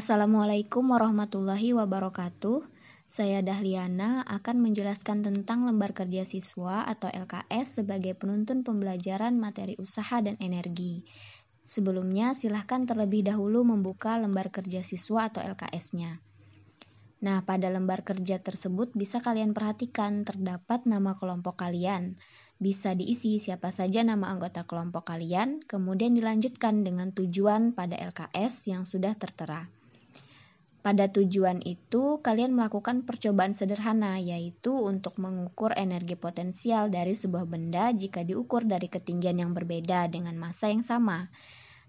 Assalamualaikum warahmatullahi wabarakatuh. Saya Dahliana akan menjelaskan tentang lembar kerja siswa atau LKS sebagai penuntun pembelajaran materi usaha dan energi. Sebelumnya, silahkan terlebih dahulu membuka lembar kerja siswa atau LKS-nya. Nah, pada lembar kerja tersebut bisa kalian perhatikan terdapat nama kelompok kalian. Bisa diisi siapa saja nama anggota kelompok kalian, kemudian dilanjutkan dengan tujuan pada LKS yang sudah tertera. Pada tujuan itu, kalian melakukan percobaan sederhana, yaitu untuk mengukur energi potensial dari sebuah benda jika diukur dari ketinggian yang berbeda dengan massa yang sama.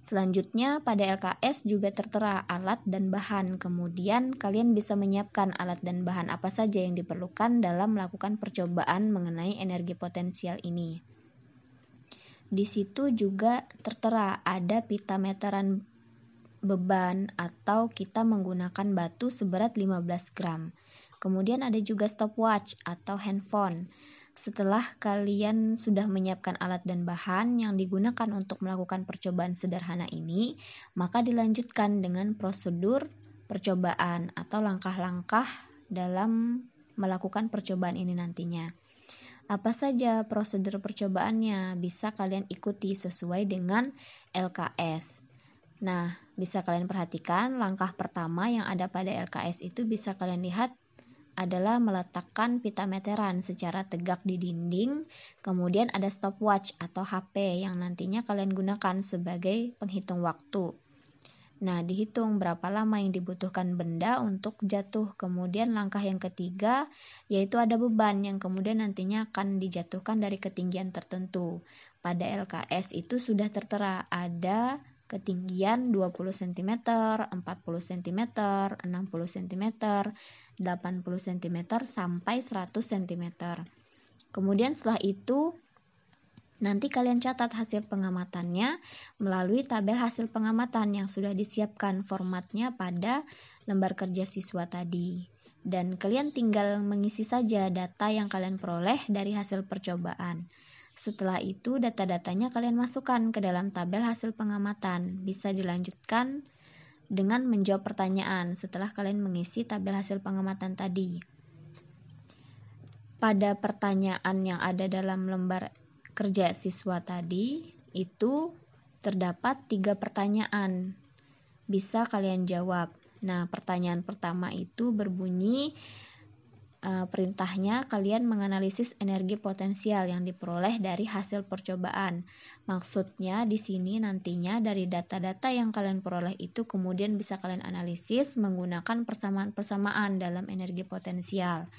Selanjutnya, pada LKS juga tertera alat dan bahan. Kemudian, kalian bisa menyiapkan alat dan bahan apa saja yang diperlukan dalam melakukan percobaan mengenai energi potensial ini. Di situ juga tertera ada pita meteran beban atau kita menggunakan batu seberat 15 gram. Kemudian ada juga stopwatch atau handphone. Setelah kalian sudah menyiapkan alat dan bahan yang digunakan untuk melakukan percobaan sederhana ini, maka dilanjutkan dengan prosedur percobaan atau langkah-langkah dalam melakukan percobaan ini nantinya. Apa saja prosedur percobaannya bisa kalian ikuti sesuai dengan LKS. Nah, bisa kalian perhatikan langkah pertama yang ada pada LKS itu bisa kalian lihat adalah meletakkan pita meteran secara tegak di dinding, kemudian ada stopwatch atau HP yang nantinya kalian gunakan sebagai penghitung waktu. Nah, dihitung berapa lama yang dibutuhkan benda untuk jatuh. Kemudian langkah yang ketiga yaitu ada beban yang kemudian nantinya akan dijatuhkan dari ketinggian tertentu. Pada LKS itu sudah tertera ada ketinggian 20 cm, 40 cm, 60 cm, 80 cm, sampai 100 cm. Kemudian setelah itu, nanti kalian catat hasil pengamatannya melalui tabel hasil pengamatan yang sudah disiapkan formatnya pada lembar kerja siswa tadi. Dan kalian tinggal mengisi saja data yang kalian peroleh dari hasil percobaan. Setelah itu, data-datanya kalian masukkan ke dalam tabel hasil pengamatan. Bisa dilanjutkan dengan menjawab pertanyaan setelah kalian mengisi tabel hasil pengamatan tadi. Pada pertanyaan yang ada dalam lembar kerja siswa tadi, itu terdapat tiga pertanyaan. Bisa kalian jawab. Nah, pertanyaan pertama itu berbunyi, uh, perintahnya kalian menganalisis energi potensial yang diperoleh dari hasil percobaan. Maksudnya di sini nantinya dari data-data yang kalian peroleh itu kemudian bisa kalian analisis menggunakan persamaan-persamaan dalam energi potensial.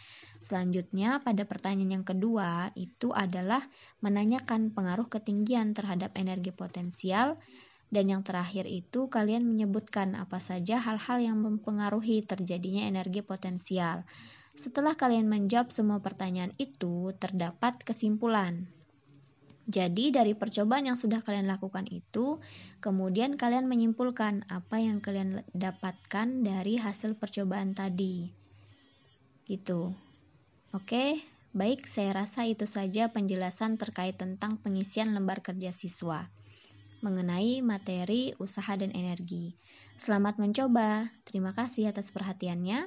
Selanjutnya pada pertanyaan yang kedua itu adalah menanyakan pengaruh ketinggian terhadap energi potensial dan yang terakhir itu kalian menyebutkan apa saja hal-hal yang mempengaruhi terjadinya energi potensial. Setelah kalian menjawab semua pertanyaan itu, terdapat kesimpulan. Jadi, dari percobaan yang sudah kalian lakukan itu, kemudian kalian menyimpulkan apa yang kalian dapatkan dari hasil percobaan tadi. Gitu. Oke, baik, saya rasa itu saja penjelasan terkait tentang pengisian lembar kerja siswa mengenai materi, usaha, dan energi. Selamat mencoba. Terima kasih atas perhatiannya.